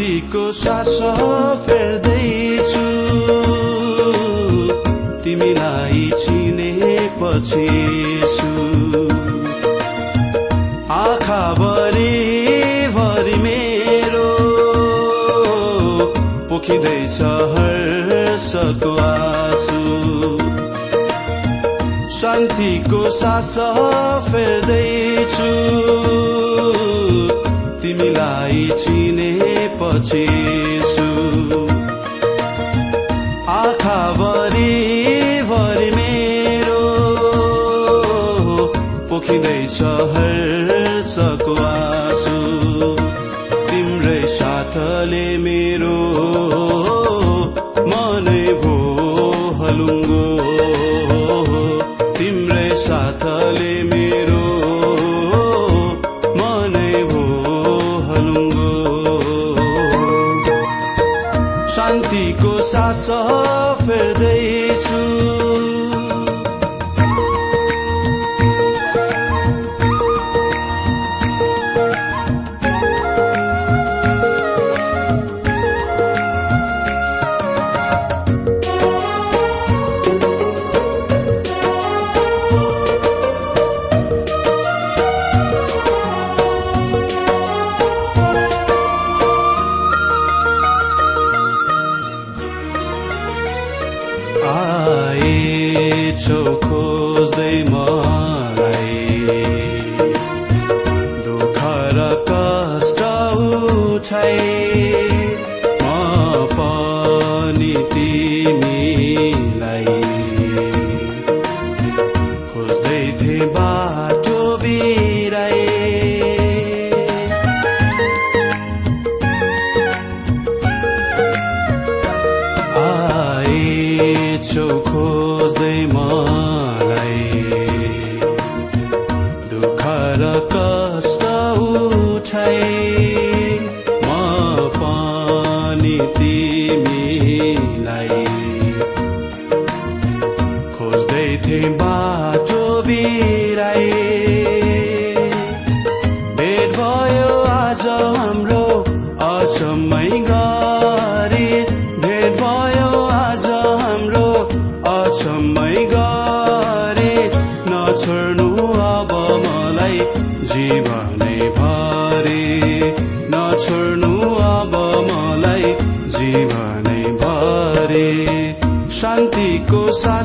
शान्तिको सास फेर्दैछु। तिमीलाई चिनेपछि आँखाभरि भरि मेरो पोखिँदैछ हर्षको आँसु। शान्तिको सास फेर्दैछु। तिमीलाई चिनेपछि आँखाभरि भरि मेरो पोखिँदैछ हर्षको आँसु। तिम्रै साथले मेरो मनै भो हलुङ्गो। तिम्रै साथले मेरो सास फेर्दैछु आएछौ खोज्दै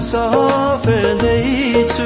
सास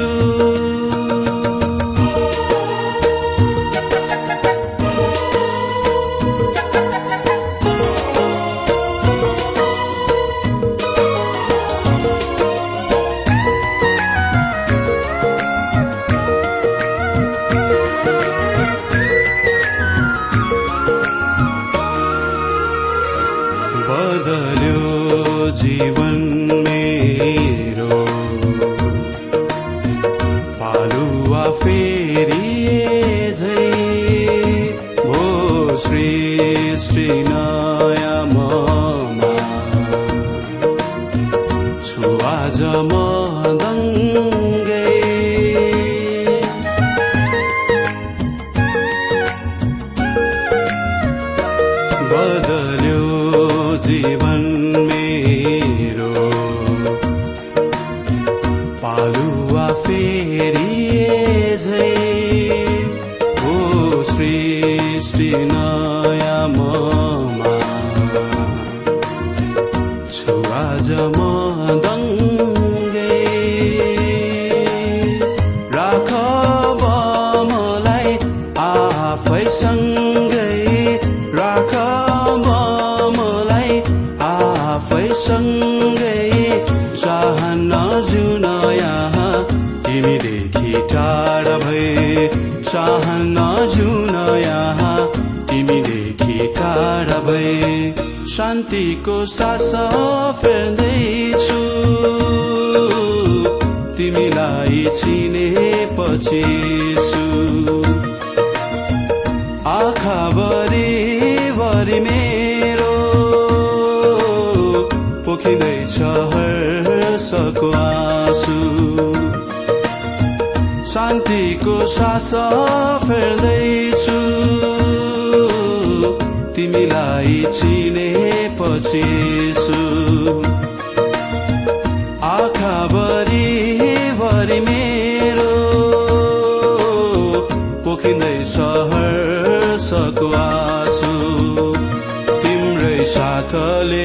সৃষ্টিনয় মোৱা যম तिमीदेखि टाढा भए चाहन्न जुन यहाँ। तिमीदेखि टाढा भए शान्तिको सास फेर्दैछु। तिमीलाई चिनेपछि सु आँखाभरि शान्तिको सास फेर्दैछु। तिमीलाई चिनेपछि सु आँखाभरि भरि मेरो पोखिँदैछ हर्षको आँसु तिम्रै साथले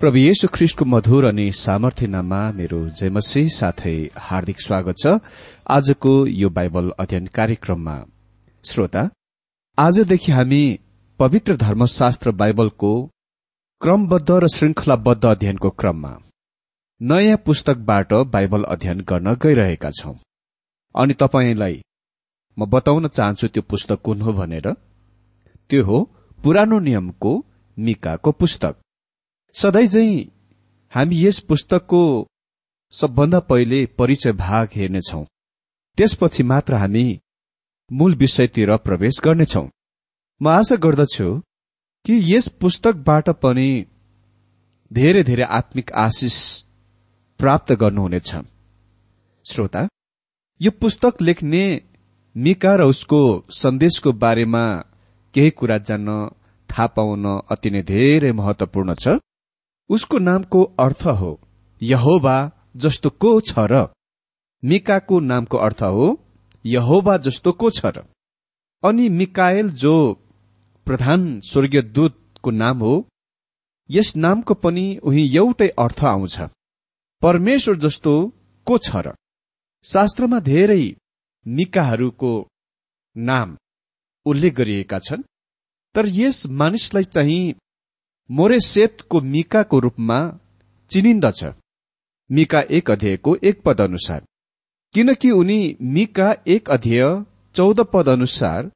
प्रभु येशु ख्रिष्टको मधुर अनि सामर्थ्य नाममा मेरो जयमसी साथै हार्दिक स्वागत छ। आजको यो बाइबल अध्ययन कार्यक्रममा। श्रोता आजदेखि हामी पवित्र धर्मशास्त्र बाइबलको क्रमबद्ध र श्रृंखलाबद्ध अध्ययनको क्रममा नयाँ पुस्तकबाट बाइबल अध्ययन गर्न गइरहेका छौं। अनि तपाईँलाई म बताउन चाहन्छु त्यो पुस्तक कुन हो भनेर। त्यो हो पुरानो नियमको मिकाको पुस्तक। सधैँ झै हामी यस पुस्तकको सबभन्दा पहिले परिचय भाग हेर्नेछौ। त्यसपछि मात्र हामी मूल विषयतिर प्रवेश गर्नेछौ। म आशा गर्दछु कि यस पुस्तकबाट पनि धेरै धेरै आत्मिक आशिष प्राप्त गर्नुहुनेछ। श्रोता यो पुस्तक लेख्ने मिका र उसको सन्देशको बारेमा केही कुरा जान्न थाहा पाउन अति नै धेरै महत्वपूर्ण छ। उसको नामको अर्थ हो यहोबा जस्तो को छ र। मिकाको नामको अर्थ हो यहोबा जस्तो को छ र। अनि मिकाएल जो प्रधान स्वर्गीय दूतको नाम हो यस नामको पनि उही एउटै अर्थ आउँछ। परमेश्वर जस्तो को छ र। शास्त्रमा धेरै मिकाहरूको नाम उल्लेख गरिएका छन् तर यस मानिसलाई चाहिँ मोरेसेतको मिकाको रूपमा चिनिन्दछ। मिका एक अध्ययको एक पद अनुसार किनकि उनी मिका एक अध्यय चौध पद अनुसार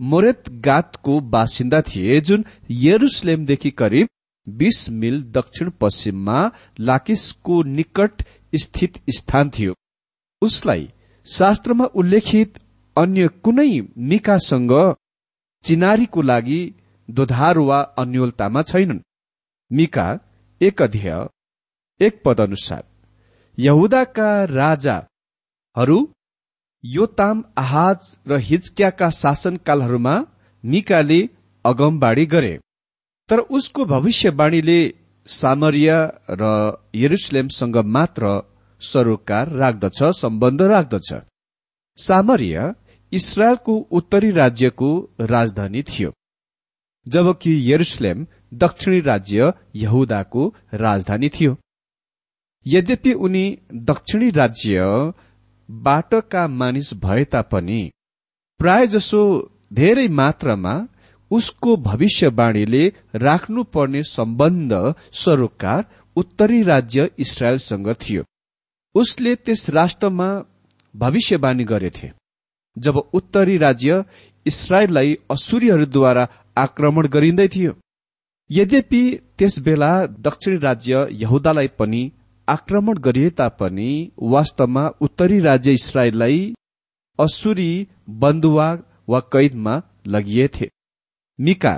मोरेत गातको बासिन्दा थिए जुन यरुसलेमदेखि करिब बीस मिल दक्षिण पश्चिममा लाकिसको निकट स्थित स्थान थियो। उसलाई शास्त्रमा उल्लेखित अन्य कुनै मिकासँग चिनारीको लागि दोधार वा अन्यलतामा छैनन्। मिका एक अध्यय एक पद अनुसार यहुदाका राजाहरू योताम आहाज र हिजक्याका शासनकालहरूमा मिकाले अगमबाडी गरे। तर उसको भविष्यवाणीले सामरिया र यरुसलेमसँग मात्र सरोकार राख्दछ सम्बन्ध राख्दछ। सामरिया इसरायलको उत्तरी राज्यको राजधानी थियो। जबकि यरुसलेम दक्षिणी राज्य यहुदाको राजधानी थियो। यद्यपि उनी दक्षिणी राज्यबाटका मानिस भए तापनि प्रायजसो धेरै मात्रामा उसको भविष्यवाणीले राख्नुपर्ने सम्बन्ध सरोकार उत्तरी राज्य इसरायलसँग थियो। उसले त्यस राष्ट्रमा भविष्यवाणी गरेथे। जब उत्तरी राज्य इसरायललाई असुरीहरूद्वारा आक्रमण गरिँदै थियो। यद्यपि त्यस बेला दक्षिणी राज्य यहुदालाई पनि आक्रमण गरिए तापनि वास्तवमा उत्तरी राज्य इसरायललाई असुरी बन्दुवा वा कैदमा लगिएथे मिका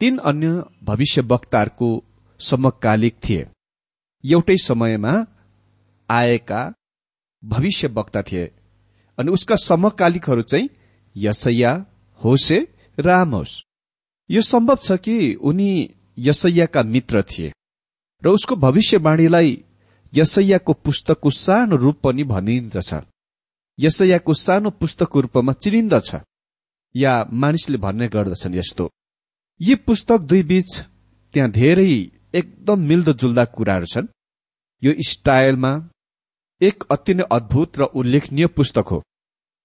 तीन अन्य भविष्य वक्ताहरूको समकालिक थिए। एउटै समयमा आएका भविष्य वक्ता थिए अनि उसका समकालिकहरू चाहिँ यसैया होसे र आमोस यो सम्भव छ कि उनी यसैयाका मित्र थिए र उसको भविष्यवाणीलाई यसैयाको पुस्तकको सानो रूप पनि भनिन्दछ यसैयाको सानो पुस्तकको रूपमा चिनिन्दछ या मानिसले भन्ने गर्दछन् यस्तो। यी पुस्तक दुई बीच त्यहाँ धेरै एकदम मिल्दोजुल्दा कुराहरू छन्। यो स्टाइलमा एक अति नै अद्भुत र उल्लेखनीय पुस्तक हो।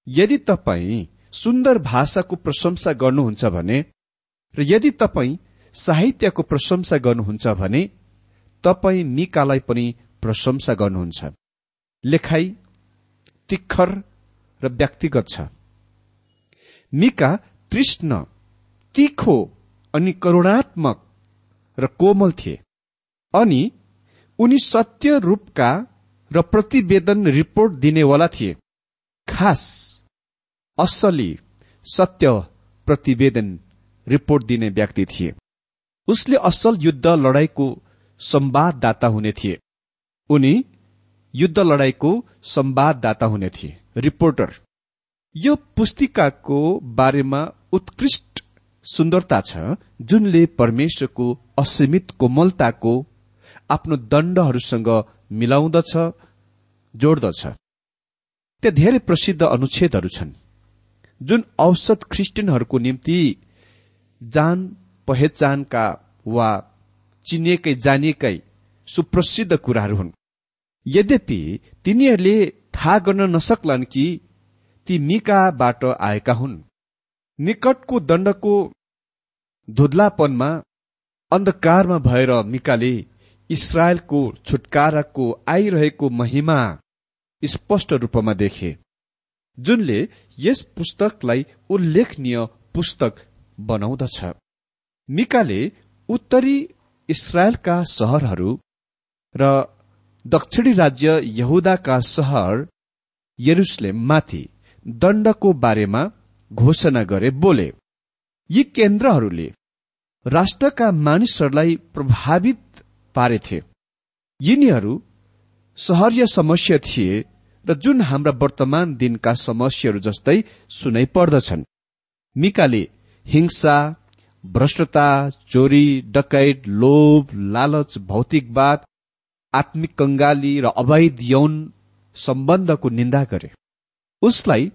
यदि तपाईँ सुन्दर भाषाको प्रशंसा गर्नुहुन्छ भने र यदि तपाईँ साहित्यको प्रशंसा गर्नुहुन्छ भने तपाईँ मिकालाई पनि प्रशंसा गर्नुहुन्छ। लेखाई तिखर र व्यक्तिगत छ। मिका तृष्ण तीखो अनि करुणात्मक र कोमल थिए। अनि उनी सत्य रूपका र प्रतिवेदन रिपोर्ट दिनेवाला थिए। खास असली सत्य प्रतिवेदन रिपोर्ट दिने व्यक्ति थिए। उसले असल युद्ध लडाईँको संवाददाता हुने थिए। उनी युद्ध लडाईँको संवाददाता हुने थिए। रिपोर्टर यो पुस्तिकाको बारेमा उत्कृष्ट सुन्दरता छ जुनले परमेश्वरको असीमित कोमलताको आफ्नो दण्डहरूसँग मिलाउँदछ जोड्दछ। त्यहाँ धेरै प्रसिद्ध अनुच्छेदहरू छन्। जुन औसत ख्रिस्टियनहरूको निम्ति जान पहिचानका वा चिनिएकै जानिएकै सुप्रसिद्ध कुराहरू हुन्। यद्यपि तिनीहरूले थाहा गर्न नसक्लान् कि ती मिकाबाट आएका हुन्। निकटको दण्डको धुधलापनमा अन्धकारमा भएर मिकाले इसरायलको छुटकाराको आइरहेको महिमा स्पष्ट रूपमा देखे। जुनले यस पुस्तकलाई उल्लेखनीय पुस्तक बनाउँदछ। मिकाले उत्तरी इसरायलका सहरहरू र दक्षिणी राज्य यहुदाका सहर यरुसलेममाथि दण्डको बारेमा घोषणा गरे बोले। यी केन्द्रहरूले राष्ट्रका मानिसहरूलाई प्रभावित पारेथे। यिनीहरू सहरीय समस्या थिए र जुन हाम्रा वर्तमान दिनका समस्याहरू जस्तै सुनै पर्दछन्। मिकाले हिंसा भ्रष्टता चोरी डकैत लोभ लालच भौतिकवाद आत्मिक कंगाली र अवैध यौन सम्बन्धको निन्दा गरे। उसलाई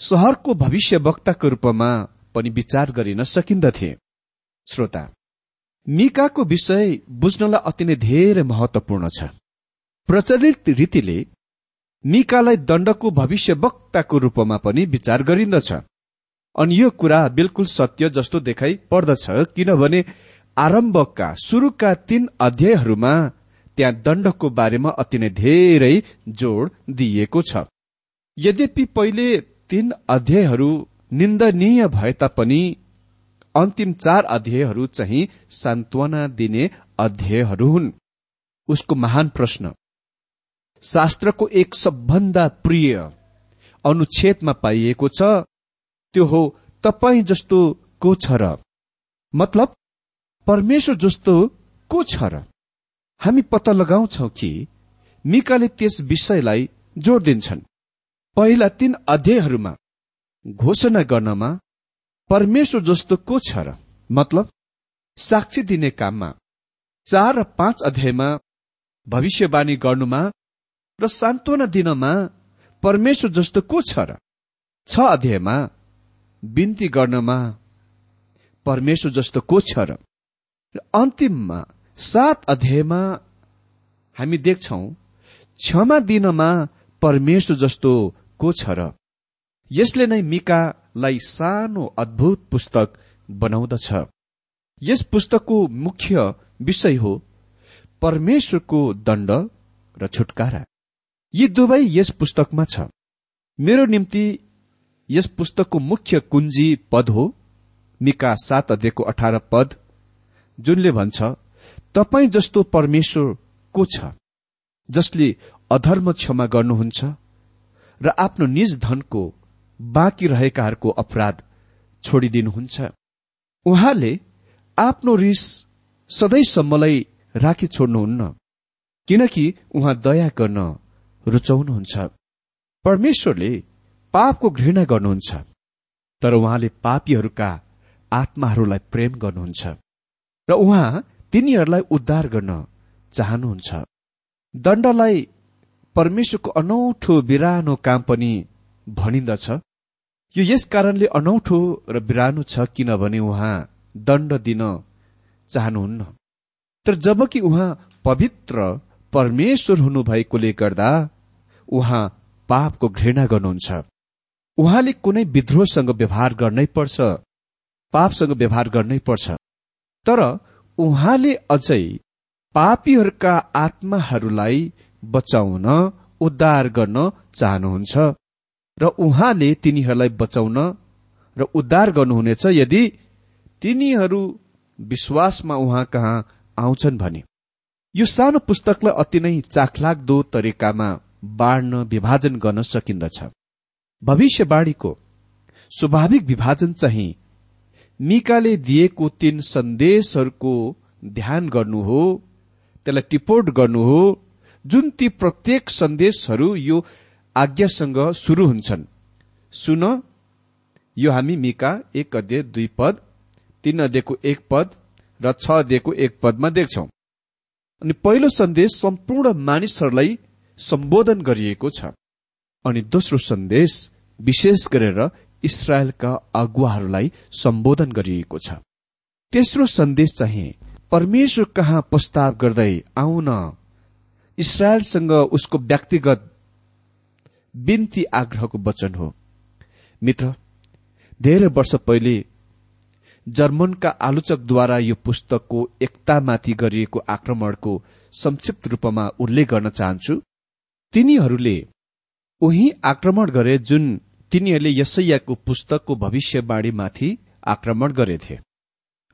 सहरको भविष्यवक्ताको रूपमा पनि विचार गरिन सकिन्दथे। श्रोता मिकाको विषय बुझ्नलाई अति नै धेरै महत्वपूर्ण छ। प्रचलित रीतिले मिकालाई दण्डको भविष्यवक्ताको रूपमा पनि विचार गरिन्दछ। अनि यो कुरा बिल्कुल सत्य जस्तो देखाइ पर्दछ किनभने आरम्भका सुरुका तीन अध्यायहरूमा त्यहाँ दण्डको बारेमा अति नै धेरै जोड दिइएको छ। यद्यपि पहिले तीन अध्यायहरू निन्दनीय भए तापनि अन्तिम चार अध्यायहरू चाहिँ सान्त्वना दिने अध्यायहरू हुन्। उसको महान प्रश्न शास्त्रको एक सबभन्दा प्रिय अनुच्छेदमा पाइएको छ त्यो हो तपाईँ जस्तो को छ र। मतलब परमेश्वर जस्तो को छ र। हामी पत्ता लगाउँछौ कि मिकाले त्यस विषयलाई जोड दिन्छन्। पहिला तीन अध्यायहरूमा घोषणा गर्नमा परमेश्वर जस्तो को छ र। मतलब साक्षी दिने काममा चार र पाँच अध्यायमा भविष्यवाणी गर्नुमा र सान्त्वना दिनमा परमेश्वर जस्तो को छ र? छ अध्यायमा बिन्ती गर्नमा परमेश्वर जस्तो को छ र? अन्तिममा सात अध्यायमा हामी देख्छौ क्षमा दिनमा परमेश्वर जस्तो को छ र? यसले नै मिकालाई सानो अद्भुत पुस्तक बनाउँदछ। यस पुस्तकको मुख्य विषय हो परमेश्वरको दण्ड र छुटकारा। यी दुवै यस पुस्तकमा छ। मेरो निम्ति यस पुस्तकको मुख्य कुञ्जी पद हो मिका सात अध्ययको अठार पद जुनले भन्छ तपाईँ जस्तो परमेश्वर को छ जसले अधर्म क्षमा गर्नुहुन्छ र आफ्नो निज धनको बाँकी रहेकाहरूको अपराध छोडिदिनुहुन्छ। उहाँले आफ्नो रिस सधैँसम्मलाई राखी छोड्नुहुन्न किनकि उहाँ दया गर्न रुचाउनुहुन्छ। परमेश्वरले पापको घृणा गर्नुहुन्छ। तर उहाँले पापीहरूका आत्माहरूलाई प्रेम गर्नुहुन्छ। र उहाँ तिनीहरूलाई उद्धार गर्न चाहनुहुन्छ। दण्डलाई परमेश्वरको अनौठो बिरानो काम पनि भनिन्दछ। यो यस कारणले अनौठो र बिरानो छ किनभने उहाँ दण्ड दिन चाहनुहुन्न। तर जबकि उहाँ पवित्र परमेश्वर हुनुभएकोले गर्दा उहाँ पापको घृणा गर्नुहुन्छ। उहाँले कुनै विद्रोहसँग व्यवहार गर्नै पर्छ पापसँग व्यवहार गर्नै पर्छ। तर उहाँले अझै पापीहरूका आत्माहरूलाई बचाउन उद्धार गर्न चाहनुहुन्छ र उहाँले तिनीहरूलाई बचाउन र उद्धार गर्नुहुनेछ यदि तिनीहरू विश्वासमा उहाँ कहाँ आउँछन् भने। यो सानो पुस्तकलाई अति नै चाखलाग्दो तरिकामा बाँड्न विभाजन गर्न सकिन्दछ। भविष्यवाणीको स्वाभाविक विभाजन चाहिँ मिकाले दिएको तीन सन्देशहरूको ध्यान गर्नु हो त्यसलाई टिपोट गर्नु हो जुन ती प्रत्येक सन्देशहरू यो आज्ञासँग शुरू हुन्छन्। सुन यो हामी मिका एक अध्यय दुई पद तीन अध्ययको एक पद र छ अध्ययको एक पदमा देख्छौ। अनि पहिलो सन्देश सम्पूर्ण मानिसहरूलाई सम्बोधन गरिएको छ। अनि दोस्रो सन्देश विशेष गरेर इसरायलका अगुवाहरूलाई सम्बोधन गरिएको छ। तेस्रो सन्देश चाहिँ परमेश्वर कहाँ प्रस्ताव गर्दै आउन? इसरायलसँग उसको व्यक्तिगत बिन्ती आग्रहको वचन हो। मित्र धेरै वर्ष पहिले जर्मनका आलोचकद्वारा यो पुस्तकको एकतामाथि गरिएको आक्रमणको संक्षिप्त रूपमा उल्लेख गर्न चाहन्छु। तिनीहरूले उही आक्रमण गरे जुन तिनीहरूले यसैयाको पुस्तकको भविष्यवाणीमाथि आक्रमण गरेथे।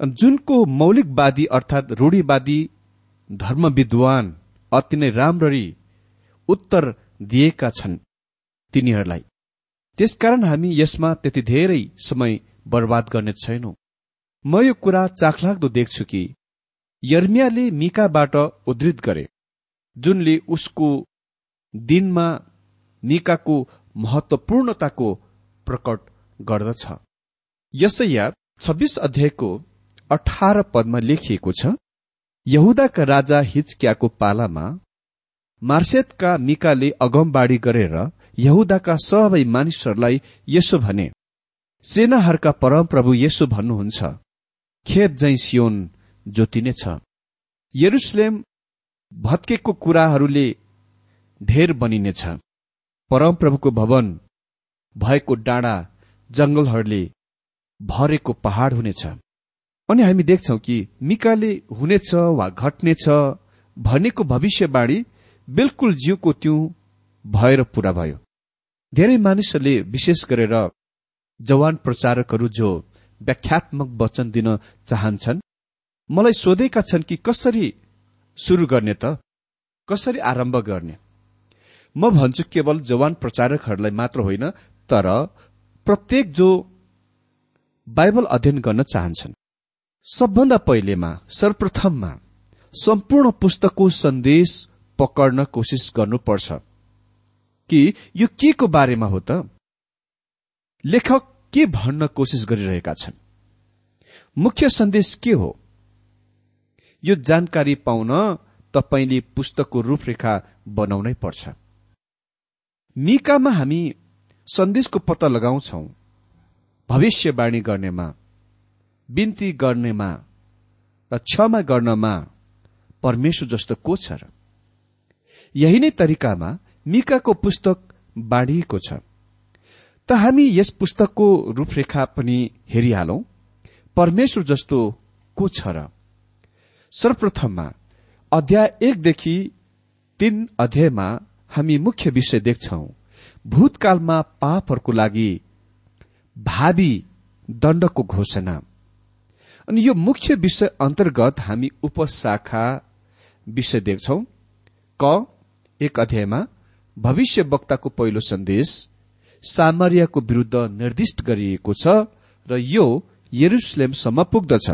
जुनको मौलिकवादी अर्थात रूढीवादी धर्म विद्वान अति नै राम्ररी उत्तर दिएका छन् तिनीहरूलाई। त्यसकारण हामी यसमा त्यति धेरै समय बर्बाद गर्ने छैनौं। म यो कुरा चाखलाग्दो देख्छु कि यर्मियाले मिकाबाट उद्धृत गरे जुनले उसको दिनमा निकाको महत्वपूर्णताको प्रकट गर्दछ। यसैया छब्बीस अध्यायको अठार पदमा लेखिएको छ यहुदाका राजा हिचक्याको पालामा मार्सेतका मिकाले अगमबाडी गरेर यहुदाका सबै मानिसहरूलाई यसो भने सेनाहरूका परमप्रभु यसो भन्नुहुन्छ खेत जै सियोन जोतिनेछ। यरुसलेम भत्केको कुराहरूले ढेर बनिनेछ। परमप्रभुको भवन भएको डाँडा जंगलहरूले भरेको पहाड़ हुनेछ। अनि हामी देख्छौ कि मिकाले हुनेछ वा घट्नेछ भनेको भविष्यवाणी बिल्कुल जिउको त्यौं भएर पूरा भयो। धेरै मानिसहरूले विशेष गरेर जवान प्रचारकहरू जो व्याख्यात्मक वचन दिन चाहन्छन् मलाई सोधेका छन् कि कसरी शुरू गर्ने त? कसरी आरम्भ गर्ने? म भन्छु केवल जवान प्रचारकहरूलाई मात्र होइन तर प्रत्येक जो बाइबल अध्ययन गर्न चाहन्छन्। सबभन्दा पहिलेमा सर्वप्रथममा सम्पूर्ण पुस्तकको सन्देश पकड्न कोसिस गर्नुपर्छ। कि यो के को बारेमा हो त? लेखक के भन्न कोसिस गरिरहेका छन्? मुख्य सन्देश के हो? यो जानकारी पाउन तपाईँले पुस्तकको रूपरेखा बनाउनै पर्छ। निकामा हामी सन्देशको पत्ता लगाउँछौ। भविष्यवाणी गर्नेमा बिन्ती गर्नेमा र क्षमा गर्नमा परमेश्वर जस्तो को छ र? यही नै तरिकामा मिकाको पुस्तक बाँडिएको छ। त हामी यस पुस्तकको रूपरेखा पनि हेरिहालौं परमेश्वर जस्तो को छ र? सर्वप्रथममा अध्याय एकदेखि तीन अध्यायमा हामी मुख्य विषय देख्छौ। भूतकालमा पापहरूको लागि भावी दण्डको घोषणा। अनि यो मुख्य विषय अन्तर्गत हामी उपशाखा विषय देख्छौ। क एक अध्यायमा भविष्य वक्ताको पहिलो सन्देश सामरियाको विरूद्ध निर्दिष्ट गरिएको छ र यो यरुसलेमसम्म पुग्दछ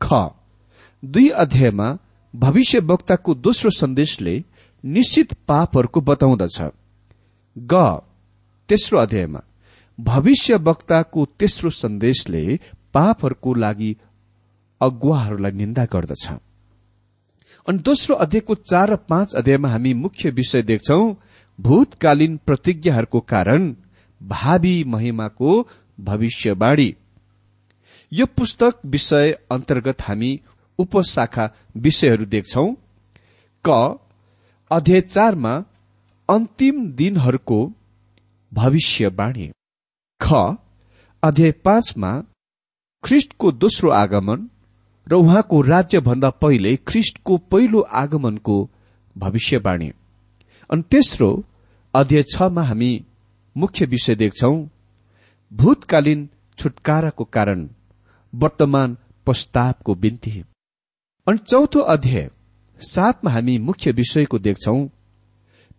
ख। दुई अध्यायमा भविष्य वक्ताको दोस्रो सन्देशले निश्चित पापहरूको बताउँदछ। ग तेस्रो अध्यायमा भविष्य वक्ताको तेस्रो सन्देशले पापहरूको लागि अगुवाहरूलाई निन्दा गर्दछ। अनि दोस्रो अध्यायको चार र पाँच अध्यायमा हामी मुख्य विषय देख्छौ भूतकालीन प्रतिज्ञाहरूको कारण भावी महिमाको भविष्यवाणी। यो पुस्तक विषय अन्तर्गत हामी उपशाखा विषयहरू देख्छौ। क अध्याय चारमा अन्तिम दिनहरूको भविष्यवाणी ख अध्याय पाँचमा ख्रिष्टको दोस्रो आगमन र उहाँको राज्यभन्दा पहिले ख्रिष्टको पहिलो आगमनको भविष्यवाणी अनि तेस्रो अध्याय छमा हामी मुख्य विषय देख्छौ भूतकालीन छुटकाराको कारण वर्तमान प्रस्तावको बिन्ती। अनि चौथो अध्याय सातमा हामी मुख्य विषयको देख्छौ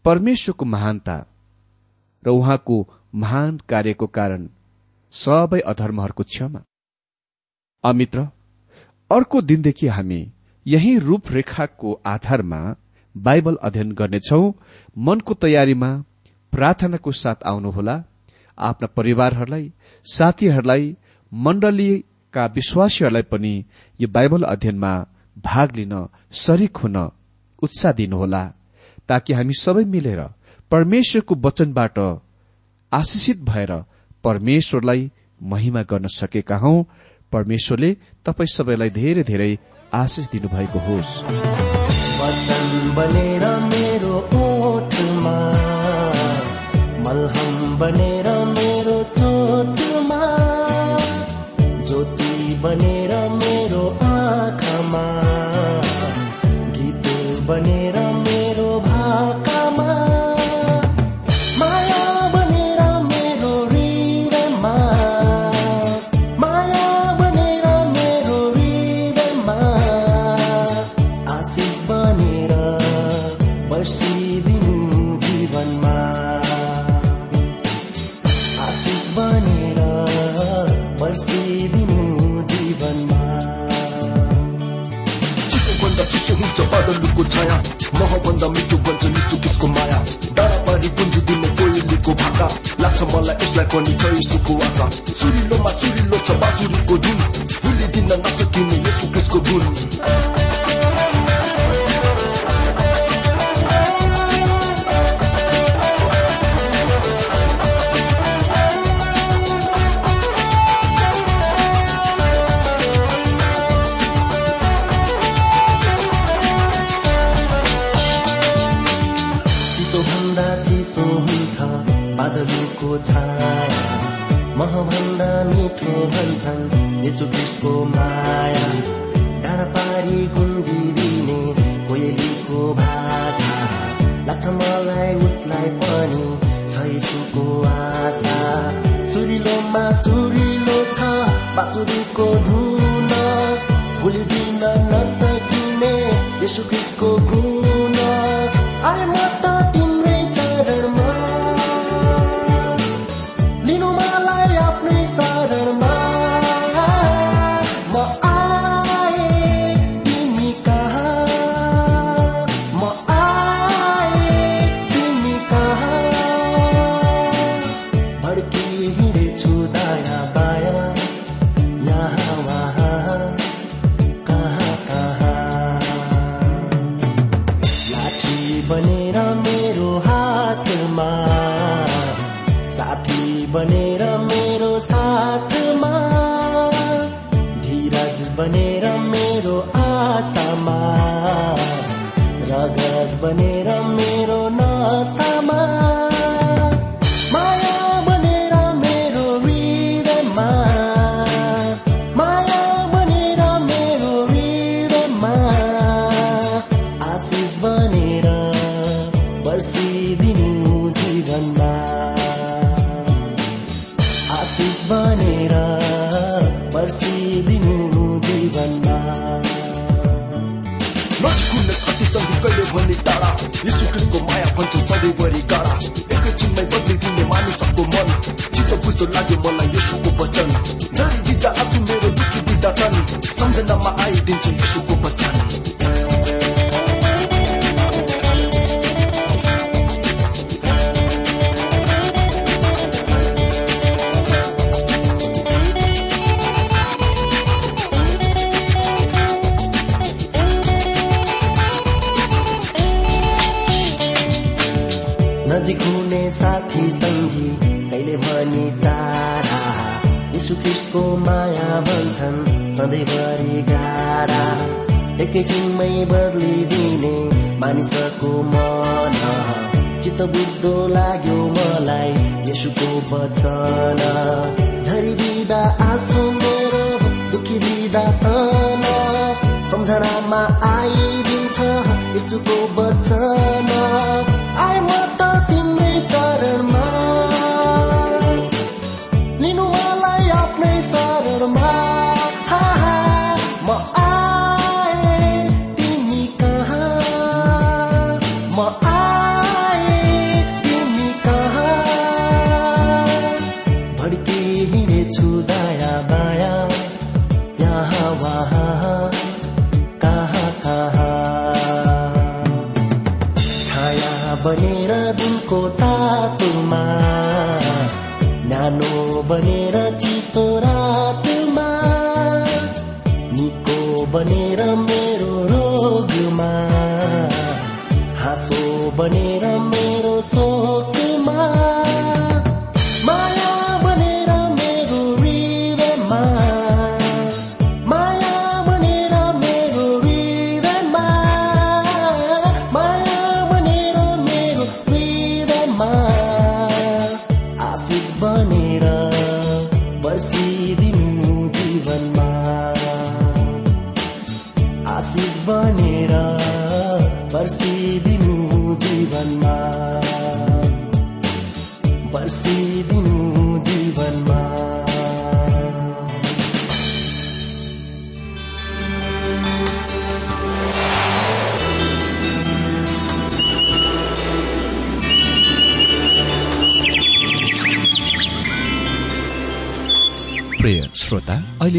परमेश्वरको महानता र उहाँको महान कार्यको कारण सबै अधर्महरूको क्षमा। अमित्र अर्को दिनदेखि हामी यही रूपरेखाको आधारमा बाइबल अध्ययन गर्नेछौ। मनको तयारीमा प्रार्थनाको साथ आउनुहोला। आफ्ना परिवारहरूलाई साथीहरूलाई मण्डलीका विश्वासीहरूलाई पनि यो बाइबल अध्ययनमा भाग लिन शरीक हुन उत्साह दिनुहोला ताकि हामी सबै मिलेर परमेश्वरको वचनबाट आशिषित भएर परमेश्वरलाई महिमा गर्न सकेका हौ। परमेश्वरले तपाईँ सबैलाई धेरै धेरै आशिष दिनुभएको होस्। बनेर मेरो चोटमा ज्योति बनेर बाँसुरीको धुन भुलिदिन नसकिने यसु कृष्णको गुण बनेर मेरो आशामा एकैछिनमै बदलिदिने मानिसको मन। चित्त बुझ्दो लाग्यो मलाई यसुको वचन। See.